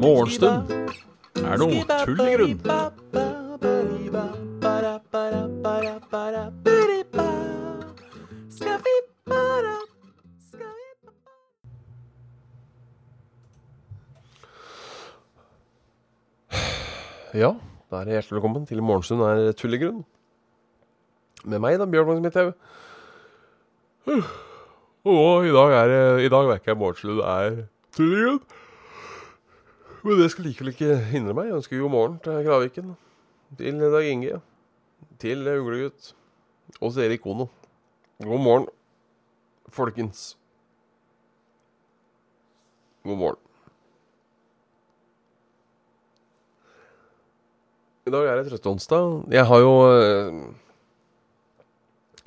Morgenstund er noe tull i grunn. Ja, da er det hjertelig velkommen til Morgenstund er tull i grunn. Med meg, da, Bjørn Magnus Midthaug. Og i dag er I dag merker jeg Morgenstund er tull i. Men det skal likevel ikke hindre meg. Jeg ønsker god morgen til Kraviken. Til Dag Inge. Til Uglegutt. Og til Erik Kono. God morgen, folkens. God morgen. I dag er det trøsteonsdag. Jeg har jo eh,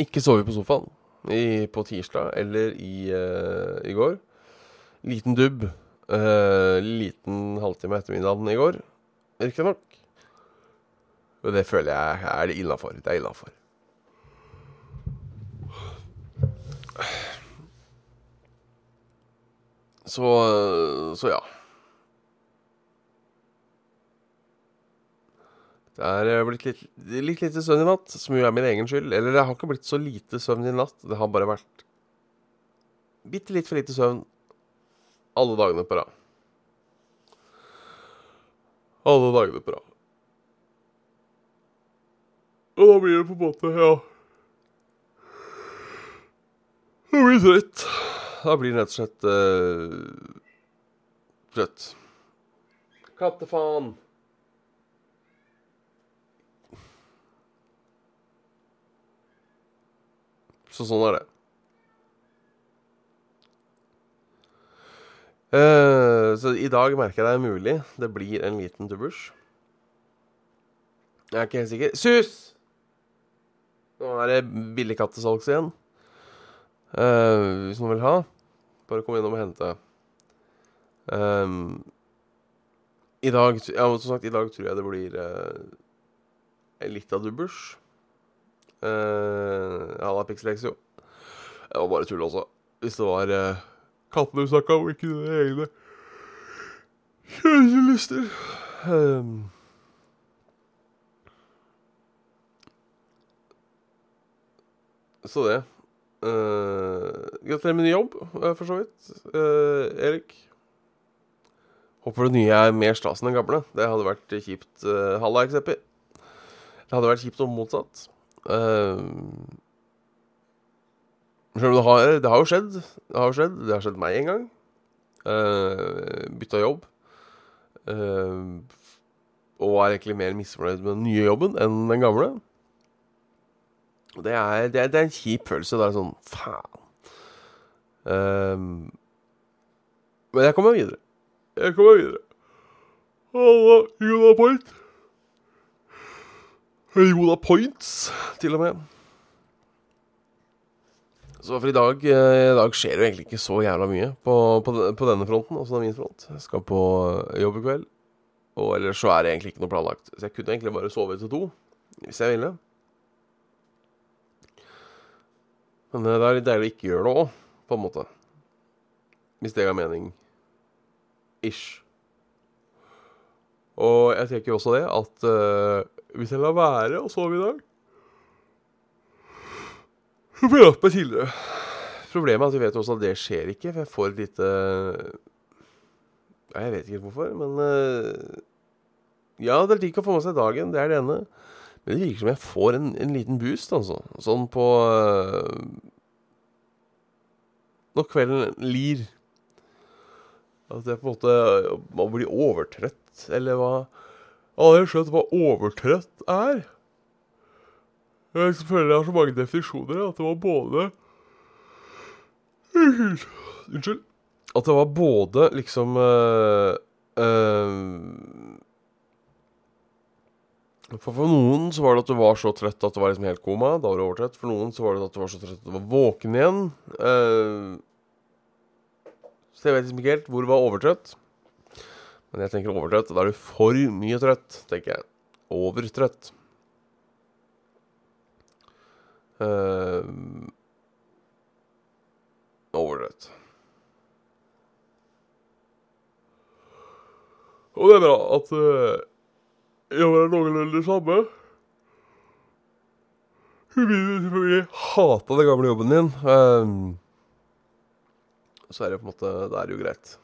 ikke sovet på sofaen i, på tirsdag eller i, uh, i går. Liten dubb. Uh, liten halvtime ettermiddagen i går, riktignok. Og det føler jeg er det innafor. Det er innafor. Så Så ja. Det er eh, blitt litt, litt lite søvn i natt, som jo er min egen skyld. Eller det har ikke blitt så lite søvn i natt. Det har bare vært bitte litt for lite søvn alle dagene på rad. Alle dagene på rad. Og da blir det på en måte, ja Da blir det trøtt. Da blir det rett og slett uh. Kattefaen. Så sånn er det. Uh, så i dag merker jeg det er mulig. Det blir en liten dubbers. Jeg er ikke helt sikker. Sus! Nå er det billigkattesalgs igjen. Uh, hvis noen vil ha, bare kom innom og hente. Um, I dag Ja, som sagt, i dag tror jeg det blir uh, en av dubbers. Uh, ja, da Pixelex, jo. Det var bare tull også. Hvis det var uh, kattene du snakka om, ikke dine egne kjærestelyster. Um, så det. Uh, gratulerer med ny jobb, uh, for så vidt. Uh, Erik. Håper det nye er mer stas enn det gamle. Det hadde vært kjipt. Uh, Halla, Ekseppi. Det hadde vært kjipt om motsatt. Uh, selv om det har, det har jo skjedd. Det har jo skjedd Det har skjedd meg en gang. Uh, bytta jobb. Uh, og er egentlig mer misfornøyd med den nye jobben enn den gamle. Det er, det er, det er en kjip følelse. Det er sånn Faen. Uh, men jeg kommer videre. Jeg kommer videre. Halla, Jona Point. Jona Points, til og med. Så for i dag, eh, i dag skjer det jo egentlig ikke så jævla mye på, på, på denne fronten, også den min front. Jeg skal på jobb i kveld. Og ellers så er det egentlig ikke noe planlagt. Så jeg kunne egentlig bare sove til to, hvis jeg ville. Men det er litt deilig å ikke gjøre det òg, på en måte. Hvis det ga mening. Ish. Og jeg tenker jo også det at uh, hvis jeg lar være å sove i dag Så får jeg meg tidligere. Problemet er at vi vet også at det skjer ikke, for jeg får et lite Jeg vet ikke hvorfor, men uh, Ja, det er digg å få med seg dagen, det er det ene. Men det virker som jeg får en, en liten boost, altså. Sånn på uh, Når kvelden lir. At jeg på en måte må bli overtrøtt, eller hva Jeg har skjønt hva overtrøtt er. Jeg føler jeg har så mange definisjoner at det var både Unnskyld. At det var både liksom uh, uh, for, for noen så var det at du var så trøtt at du var liksom helt koma. Da var du overtrøtt. For noen så var det at du var så trøtt at du var våken igjen. Uh, så jeg vet liksom ikke helt hvor du var overtrøtt. Men jeg tenker overtrøtt. Da er du for mye trøtt, tenker jeg. Overtrøtt. Uh, overtrøtt. Og det er bra at uh, jobben er noenlunde det samme. Hun hate den gamle jobben din. Um, så er det på en måte Det er jo greit.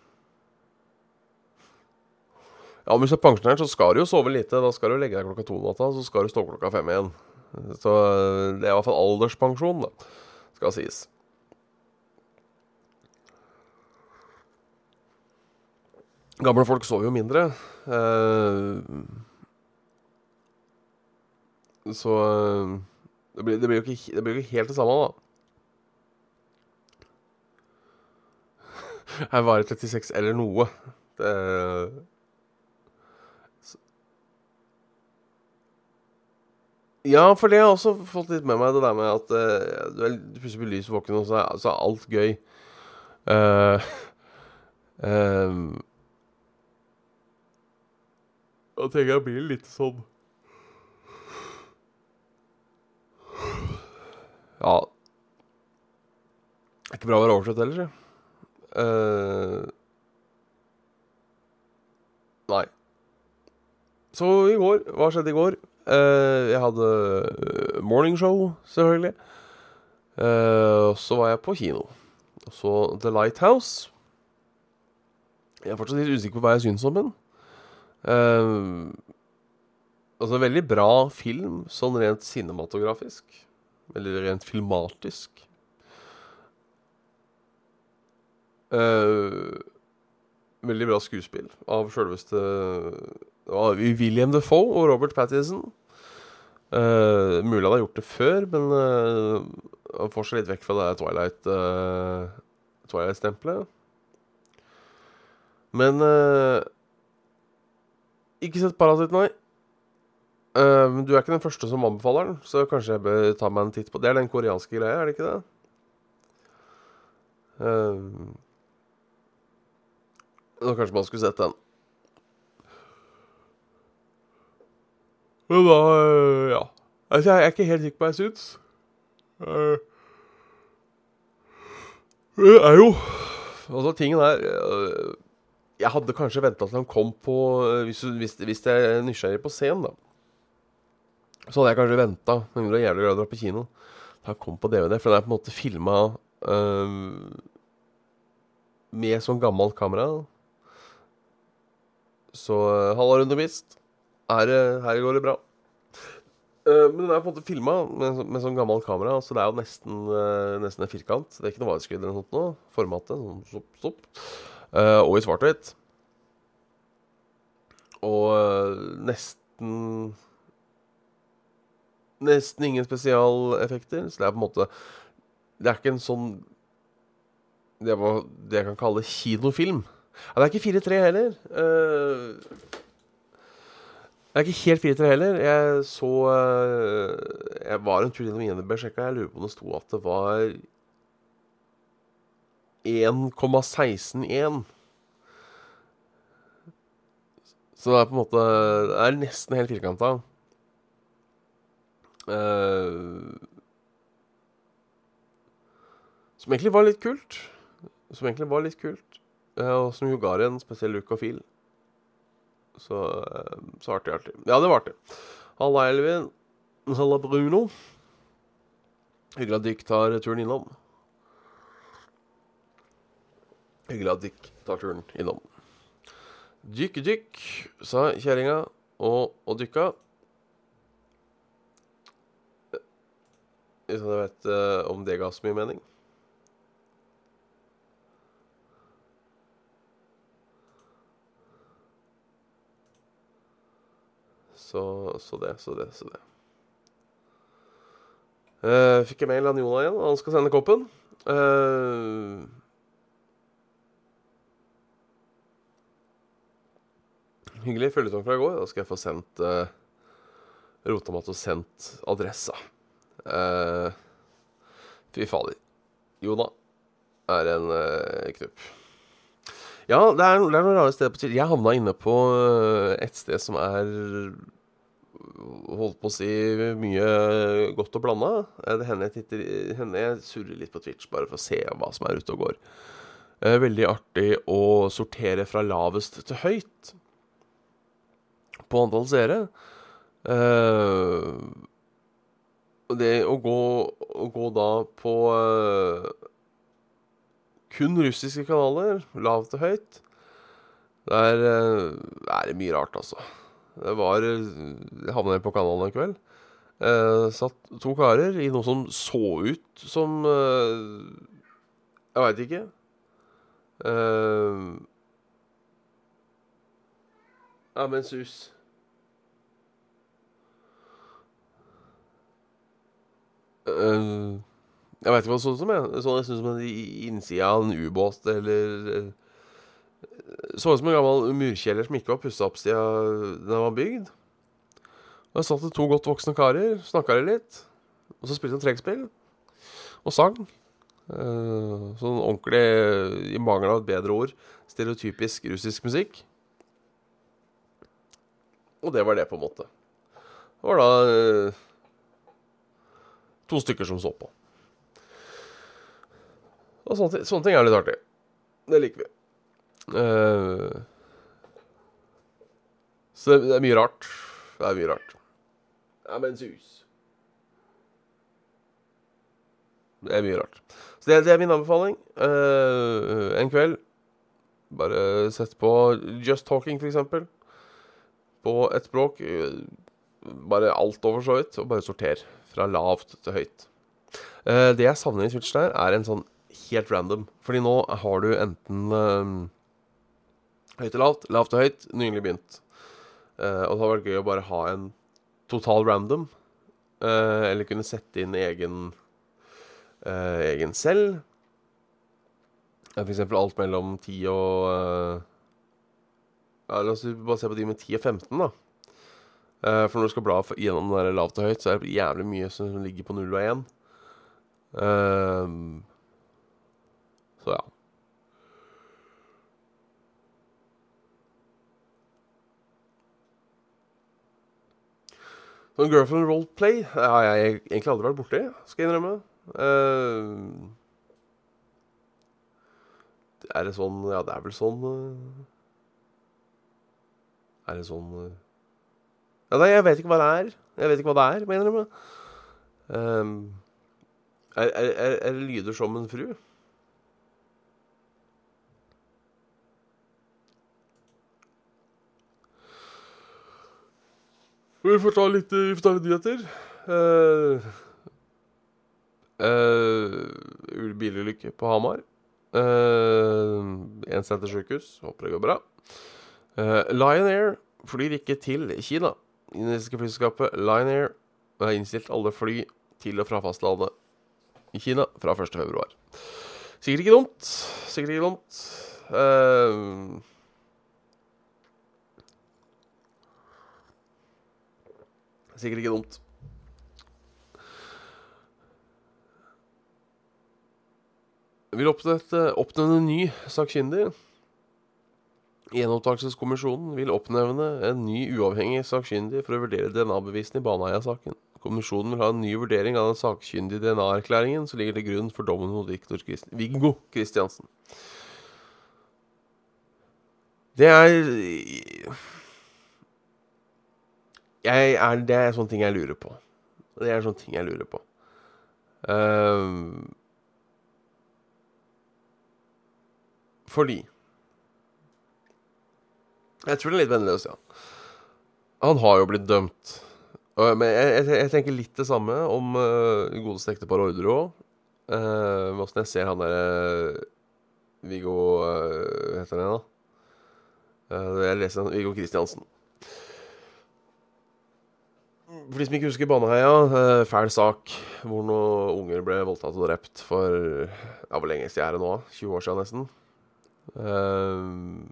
Ja, men Hvis du er pensjonert, så skal du jo sove lite. Da skal du legge deg klokka to om natta, så skal du stå klokka fem igjen. Så det er i hvert fall alderspensjon, da, skal sies. Gamle folk sover jo mindre. Eh, så eh, det blir, det, blir jo ikke, det blir ikke helt det samme, da. Her var det 36 eller noe. Det Ja, for det har jeg også fått litt med meg, det der med at uh, du, er, du plutselig blir lys våken, og så er, så er alt gøy. Uh, uh, da tenker jeg blir litt sånn Ja Det er ikke bra å være oversett heller, sier uh, Nei. Så i går Hva skjedde i går? Uh, jeg hadde morningshow, selvfølgelig. Uh, så var jeg på kino. Og så The Lighthouse. Jeg er fortsatt litt usikker på hva jeg syns om den. Uh, altså, veldig bra film, sånn rent cinematografisk. Eller rent filmatisk. Uh, veldig bra skuespill av sjølveste William Defoe og Robert Pattison. Uh, mulig han har gjort det før, men uh, han får seg litt vekk fra det Twilight uh, Twilight-stempelet. Men ikke sett Parasitt, nei. Uh, du er ikke den første som anbefaler den, så kanskje jeg bør ta meg en titt på Det er den koreanske greia, er det ikke det? Uh, da kanskje man skulle sett den. Men da uh, Ja. Altså, jeg er ikke helt sikker på hva jeg syns. det er jo Altså, tingen er jeg hadde kanskje venta til han kom på Hvis, hvis, hvis jeg er nysgjerrig på scenen, da. Så hadde jeg kanskje venta, med mindre jævlig glad i å dra på kino, Da han kom på DVD. For den er på en måte filma øh, med sånn gammelt kamera. Så halla, Rune Mist. Her, her, går det bra. Uh, men den er på en måte filma med, med sånn gammelt kamera, så det er jo nesten, uh, nesten en firkant. Det er ikke noe widescreen eller noe sånt. Formatet. Sånn stopp, stopp. Uh, og i svart-hvitt. Og nesten Nesten ingen spesialeffekter. Så det er på en måte Det er ikke en sånn Det var, det jeg kan kalle kinofilm. Ja, det er ikke 4-3 heller. Uh, det er ikke helt 4-3 heller. Jeg så Jeg var en tur innom INB, sjekka. Jeg lurer på om det sto at det var 1,161. Så det er på en måte Det er nesten helt firkanta. Uh, som egentlig var litt kult. Som egentlig var litt kult. Uh, og som jo ga det en spesiell look og feel. Så, uh, så artig, artig. Ja, det var artig. Halla, Elvin. Halla, Bruno. Hyggelig at Dick tar turen innom. Hyggelig at Dick tar turen innom. Dykk, dykk, sa kjerringa og, og dykka. Hvis jeg vet uh, om det ga så mye mening. Så, så det, så det, så det. Uh, fikk jeg mail av Jona igjen, han skal sende koppen. Uh, Hyggelig følgetong fra i går. Da skal jeg få sendt uh, Rotamat og sendt adressa. Uh, fy fader. Jona er en uh, knupp. Ja, det er, det er noen rare steder på tid. Jeg havna inne på et sted som er holdt på å si mye godt og blanda. Eh, Det hender jeg, jeg surrer litt på Twitch bare for å se hva som er ute og går. Eh, Veldig artig å sortere fra lavest til høyt på antall seere. Eh, det å gå, å gå da på kun russiske kanaler, lavt til høyt, der er det mye rart, altså. Det var Jeg havna på kanalen en kveld. Eh, satt to karer i noe som så ut som eh, Jeg veit ikke. Eh, ja, men sus. Eh, jeg veit ikke hva det så ut som. jeg Så nesten ut som en i- innsida av en ubåt eller eh, Så ut som en gammel murkjeller som ikke var pussa opp siden den var bygd. Og Der satt det to godt voksne karer, snakka litt, og så spilte de trekkspill. Og sang. Eh, sånn ordentlig, i mangel av et bedre ord, stereotypisk russisk musikk. Og det var det, på en måte. Det var da eh, to stykker som så på. Og sånne, sånne ting er litt artig. Det liker vi. Eh, så det, det er mye rart. Det er mye rart. Ja, men sus. Det er mye rart. Så det, det er min anbefaling. Uh, en kveld bare sett på Just Talking, for eksempel. På et språk. eh, Bare alt over så vidt, og bare sorter. Fra lavt til høyt. Uh, det jeg savner i Switch der, er en sånn helt random. Fordi nå har du enten eh, høyt til lavt, lavt til høyt, nylig begynt. Uh, og det hadde vært gøy å bare ha en total random. Uh, eller kunne sette inn egen uh, egen selv. For eksempel alt mellom 10 og ja, La oss bare se på de med 10 og 15, da. For når du skal bla gjennom den der lavt og høyt, så er det jævlig mye som ligger på 0 og 1. Ehm, så ja. Sånn girlfriend roleplay har jeg egentlig aldri vært borti, skal jeg innrømme. Uh, er det sånn Ja, det er vel sånn uh, Er det sånn uh, Ja, nei, jeg vet ikke hva det er. Jeg vet ikke hva det er, må jeg innrømme. Er, er, er, det lyder som en Vi får ta litt, får ta litt nyheter. Uh, uh, bilulykke på Hamar. Uh, en sykehus. Håper det går bra. Uh, Lion Air flyr ikke til Kina. Indiske flyselskapet Lion Air har innstilt alle fly til og fra fastlandet i Kina fra 1. februar. Sikkert ikke dumt. Sikkert ikke dumt. Uh, sikkert ikke dumt. Vil oppnevne, en ny sakkyndig. Gjenopptakelseskommisjonen vil oppnevne en ny uavhengig sakkyndig for å vurdere DNA-bevisene i Baneheia-saken. Kommisjonen vil ha en ny vurdering av den sakkyndige DNA-erklæringen som ligger til grunn for dommen mot Victor Christ Viggo Kristiansen. Det er jeg er, Det er sånne ting jeg lurer på. Det er sånne ting jeg lurer på. Uh, fordi Jeg tror det er litt vennløst, ja. han. Har jo blitt dømt. Uh, Men jeg, jeg, jeg tenker litt det samme om uh, godeste ektepar Ordre òg. Uh, Åssen jeg ser han derre Viggo uh, heter han da? Uh, jeg leser han Viggo Kristiansen. For de som ikke husker Baneheia, eh, fæl sak hvor noen unger ble voldtatt og drept for ja, Hvor lenge siden er det nå? 20 år siden nesten. Uh,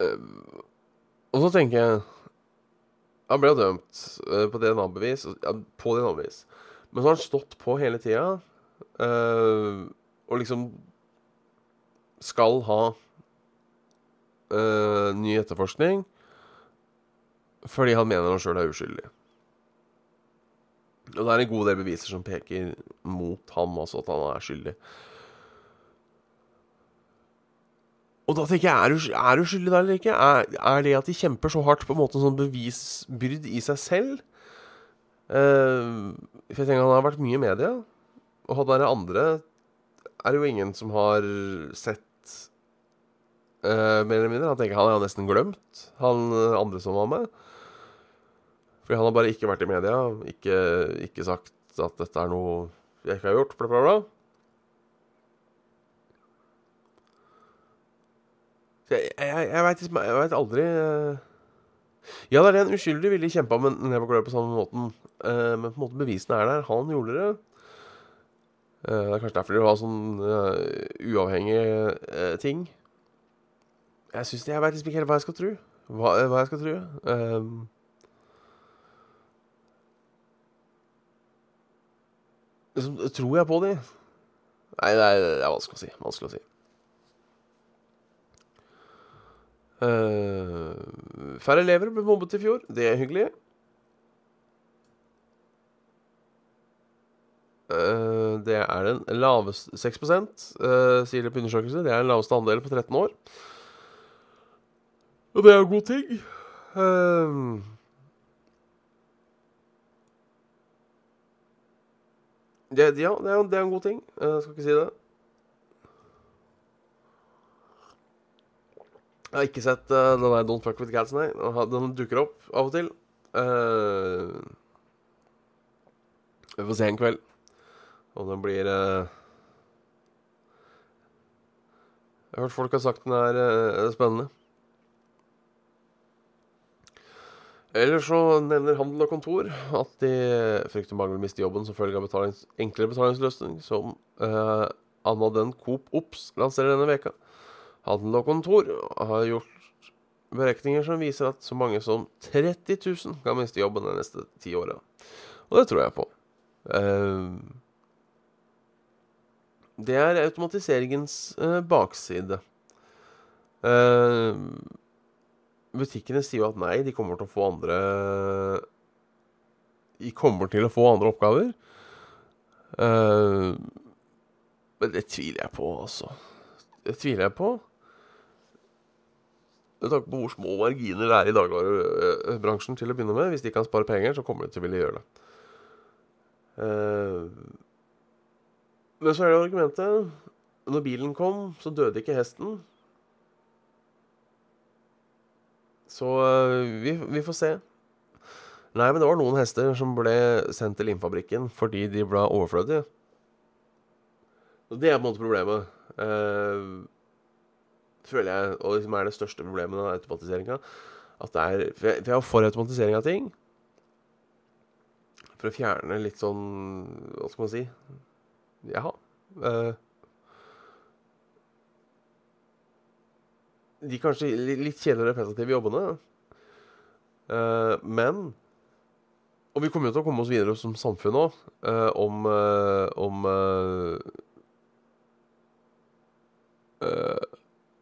uh, og så tenker jeg Han ble jo dømt på DNA-bevis. Ja, på DNA-bevis. Men så har han stått på hele tida og liksom skal ha eh, ny etterforskning fordi han mener han sjøl er uskyldig. Og det er en god del beviser som peker mot ham, altså at han er skyldig. Og da tenker jeg, er du, skyldig da eller ikke? Er, er, det at de kjemper så hardt på en måte sånn bevisbyrd i seg selv? Uh, for jeg tenker han har vært mye i media. Og han der andre er det jo ingen som har sett uh, mer eller mindre. Han tenker han har nesten glemt, han andre som var med. Fordi han har bare ikke vært i media, ikke, ikke sagt at dette er noe jeg ikke har gjort, bla, bla, bla. Jeg, jeg, jeg veit aldri uh... Ja, det er en uskyldig ville kjempa med Never på samme måten. Uh, men på en måte bevisene er der. Han gjorde det. Uh, det er kanskje derfor de har sånn uavhengige ting. Jeg synes jeg veit liksom ikke helt hva jeg skal tro. Hva, hva jeg skal tro. Um, liksom, tror jeg på de? Nei, er, det er vanskelig å si. Vanskelig å si. Uh, færre elever ble mobbet i fjor. Det er hyggelig. Uh, det er den laveste 6 uh, sier det på undersøkelse. Det er den laveste andelen på 13 år. Og det er jo god ting. Um, Det, ja, det er, det er, en god ting. Jeg skal ikke si det. Jeg har ikke sett uh, den der Don't Fuck With Cats, nei. Den dukker opp av og til. Uh, vi får se en kveld om den blir uh, Jeg har hørt folk har sagt den er spennende. Ellers så nevner Handel og Kontor at de frykter mange vil miste jobben som følge av betalings, enklere betalingsløsning, som eh, Anna Den Coop Ops lanserer denne veka. Handel og Kontor har gjort berekninger som viser at så mange som 30 000 kan miste jobben de neste ti åra. Og det tror jeg på. Eh, det er automatiseringens eh, bakside. Eh, butikkene sier jo at nei, de kommer til å få andre De kommer til å få andre oppgaver. Uh, men det tviler jeg på, altså. Det tviler jeg på. Med tanke på hvor små marginer det er i dagligvarebransjen til å begynne med. Hvis de kan spare penger, så kommer de til å ville gjøre det. Uh, men så er det argumentet Når bilen kom, så døde ikke hesten. Så uh, vi, vi, får se. Nei, men det var noen hester som ble sendt til limfabrikken fordi de ble overflødige. Og det er på en måte problemet. Uh, føler jeg, og liksom er det største problemet med automatiseringa. At det er For jeg, for er for automatisering av ting. For å fjerne litt sånn Hva skal man si? Jaha. Uh, de kanskje litt kjedelige repetitive jobbene. Uh, men Og vi kommer jo til å komme oss videre som samfunn òg, uh, eh, om, uh, om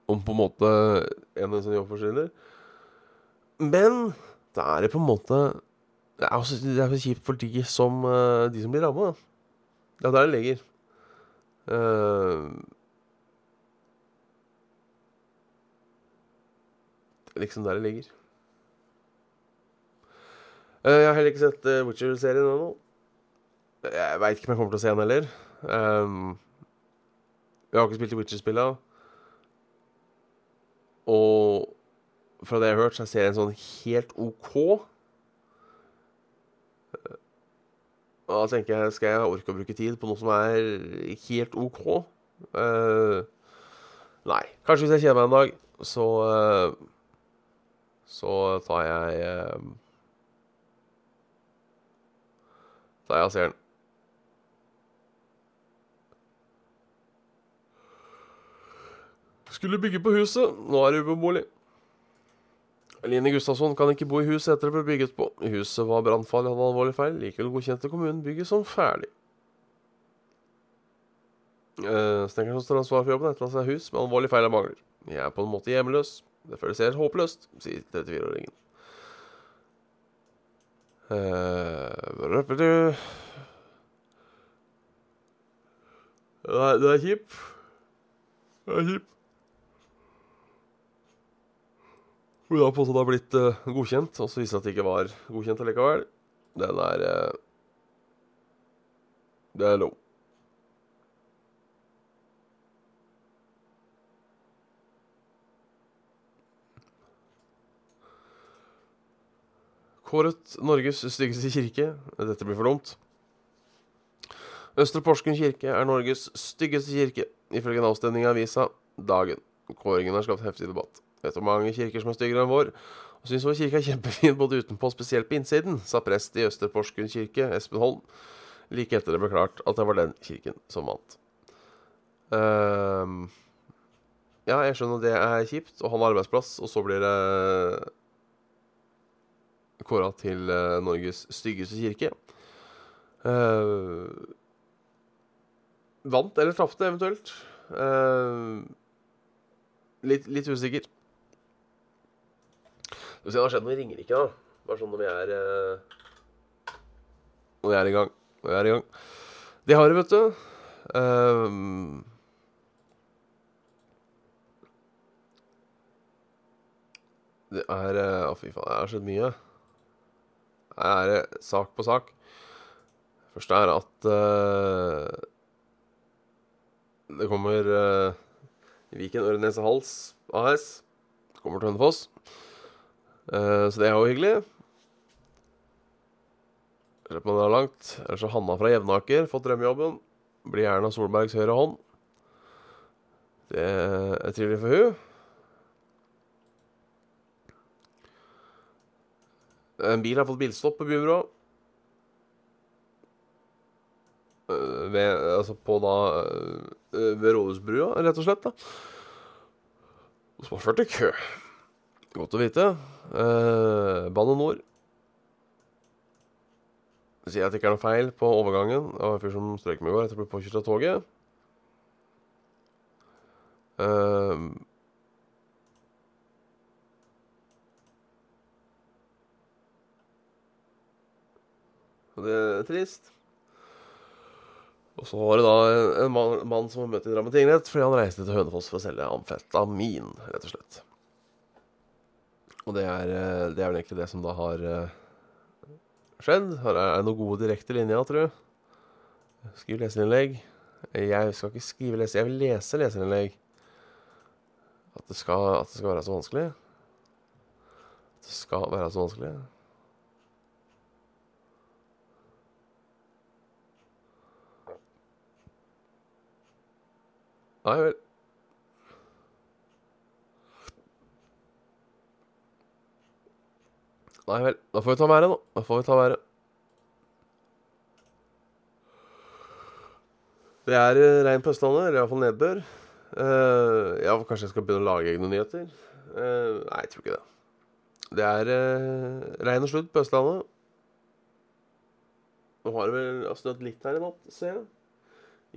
Om på en måte en sånn jobb forsvinner. Men da er det på en måte Det er, også, det er kjipt for de som, de som blir ramma. Det er der det ligger. Uh, liksom der det ligger. Uh, jeg har heller ikke sett uh, Witcher-serien ennå. Jeg veit ikke om jeg kommer til å se den heller. Um, jeg har ikke spilt i Witcher-spilla. Og fra det jeg har hørt, så er serien sånn helt OK. Uh, og da tenker jeg, skal jeg orke å bruke tid på noe som er helt OK? Nei. Kanskje hvis jeg kjeder meg en dag, så så tar jeg eh, tar jeg ser den. Skulle bygge på huset. Nå er det ubeboelig. Line Gustavsson kan ikke bo i huset etter det ble bygget på. Huset var brannfarlig hadde alvorlig feil. Likevel godkjente kommunen bygget som ferdig. Uh, Snekkeren som står ansvar for jobben, etterlater seg hus med alvorlig feil og mangler. Jeg er på en måte hjemløs. Det føles helt håpløst, sier 34-åringen. Uh, det er, det er kjip. Det er kjip. Hun har påstått har blitt uh, godkjent, og så viser det at det ikke var godkjent allikevel. Den er uh, Det er low. Kåret Norges styggeste kirke. Dette blir for dumt. Østre Porsgrunn kirke er Norges styggeste kirke, ifølge en avstemning i avisa Dagen. Kåringen har skapt heftig debatt. Vet om mange kirker som er styggere enn vår, og syns vår kirke er kjempefin både utenpå og spesielt på innsiden, sa prest i Østre Porsgrunn kirke, Espen Holm, like etter det ble klart at det var den kirken som vant. Uh, ja, jeg skjønner det er kjipt å ha en arbeidsplass, og så blir det kåra til uh, Norges styggeste kirke. Uh, vant eller tapte, eventuelt. Uh, litt, litt, usikker. Du ser, det har skjedd noe i Ringerike, da. Bare sånn når vi er Når vi er i gang. Når vi er i gang. De har det, vet du. det er Å, fy faen, det har skjedd mye. Er det sak på sak. Første er at uh, det kommer uh, Viken Ørnes Hals AS. Kommer til Hønefoss. Uh, så det er jo hyggelig. Løp om det er langt. Ellers har Hanna fra Jevnaker fått drømmejobben. Blir Erna Solbergs høyre hånd. Det er trivelig for hun. En bil har fått bilstopp på Bybro. Eh, ved, altså på da eh, Ved Rådhusbrua, rett og slett. da Som har ført til kø. Godt å vite. Eh, Bane Nor sier at det ikke er noe feil på overgangen av en fyr som strøyk meg i går etter å bli påkjørt av toget. Uh, Og det er trist. Og så var det da en mann, som var møtt i Drammen tingrett fordi han reiste til Hønefoss for å selge amfetamin, rett og slett. Og det er, eh, det er vel egentlig det som da har eh, skjedd. Her er noen gode direkte linjer, tror du. Skriv leserinnlegg. Jeg skal ikke skrive leser... Jeg vil lese leserinnlegg. At det skal, at det skal være så vanskelig. At det skal være så vanskelig. Nei vel. Nei vel. Da får vi ta været, da. Da får vi ta været. Det er uh, regn på Østlandet, eller iallfall nedbør. Uh, ja, kanskje jeg skal begynne å lage egne nyheter? Uh, nei, jeg tror ikke det. Det er uh, regn og sludd på Østlandet. Nå har det vel snødd litt her i natt, ser jeg.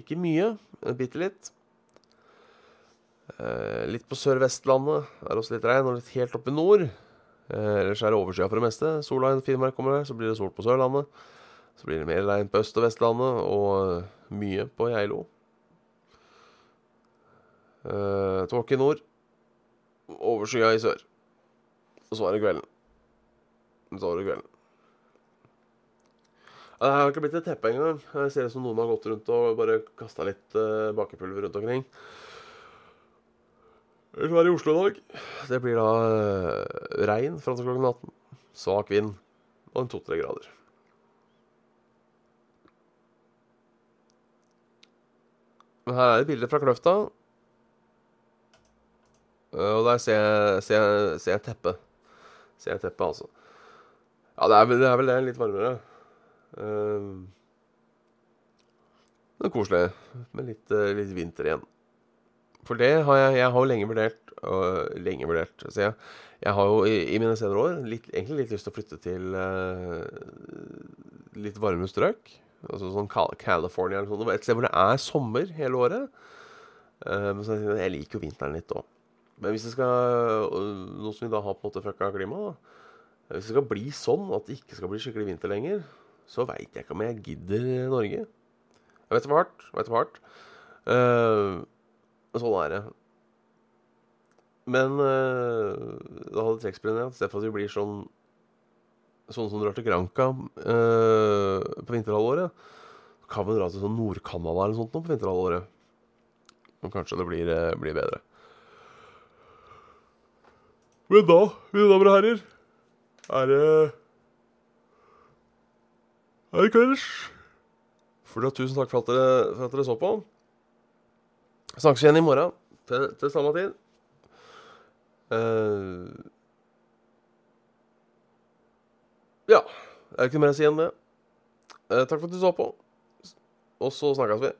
Ikke mye, bitte litt. Eh, litt på Sør-Vestlandet er også litt regn, og litt helt oppe i nord. Eh, ellers er det overskya for det meste. Sola i Finnmark kommer der, så blir det sol på Sørlandet. Så blir det mer regn på Øst- og Vestlandet, og eh, mye på Geilo. Tåke i nord. Overskya i sør. Og så er det kvelden. Så er det kvelden. Det har ikke blitt et teppe engang. Jeg ser ut som noen har gått rundt og bare kasta litt bakepulver rundt omkring. Ellers var det i Oslo i dag. Det blir da uh, regn til klokken 18. Svak vind og en to-tre grader. Her er det bilde fra Kløfta. Uh, og der ser jeg, ser jeg, ser jeg teppe. Ser jeg teppe, altså. Ja, det er, det er vel det. Litt varmere. Um, det er koselig med litt, litt vinter igjen. For det har jeg Jeg har jo lenge vurdert og lenge vurdert. Så jeg, jeg har jo i, i, mine senere år litt, egentlig litt lyst til å flytte til uh, litt varme strøk. Altså sånn California eller sånt. Et sted hvor det er sommer hele året. Uh, men så, jeg liker jo vinteren litt òg. Men hvis det skal Nå som vi da har på en måte fucka klimaet, Hvis det skal bli sånn at det ikke skal bli skikkelig vinter lenger, så veit jeg ikke om jeg gidder Norge. Jeg vet det var hardt. Jeg vet det var hardt. Uh, sånn er det. Men øh, da hadde trekkspillet i stedet for at vi blir sånn Sånn som drar til Granca øh, på vinterhalvåret, kan vi dra til sånn Nord-Canada eller sånt nå på vinterhalvåret. Og kanskje det blir, blir bedre. Men da, mine damer og herrer, er det Er det kvelds? Tusen takk for at, dere, for at dere så på. Snakkes igjen i morgen til, til samme tid. Uh, ja. Det er ikke mer å si enn det. Uh, takk for at du så på. Og så snakkes vi.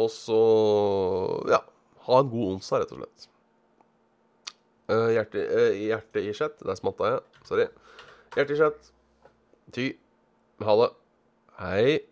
Og så ja. Ha en god onsdag, rett og slett. Uh, hjerte, hjerte i chat. Der smatta jeg. Sorry. Hjerte i chat. Ty. Ha det. Hei.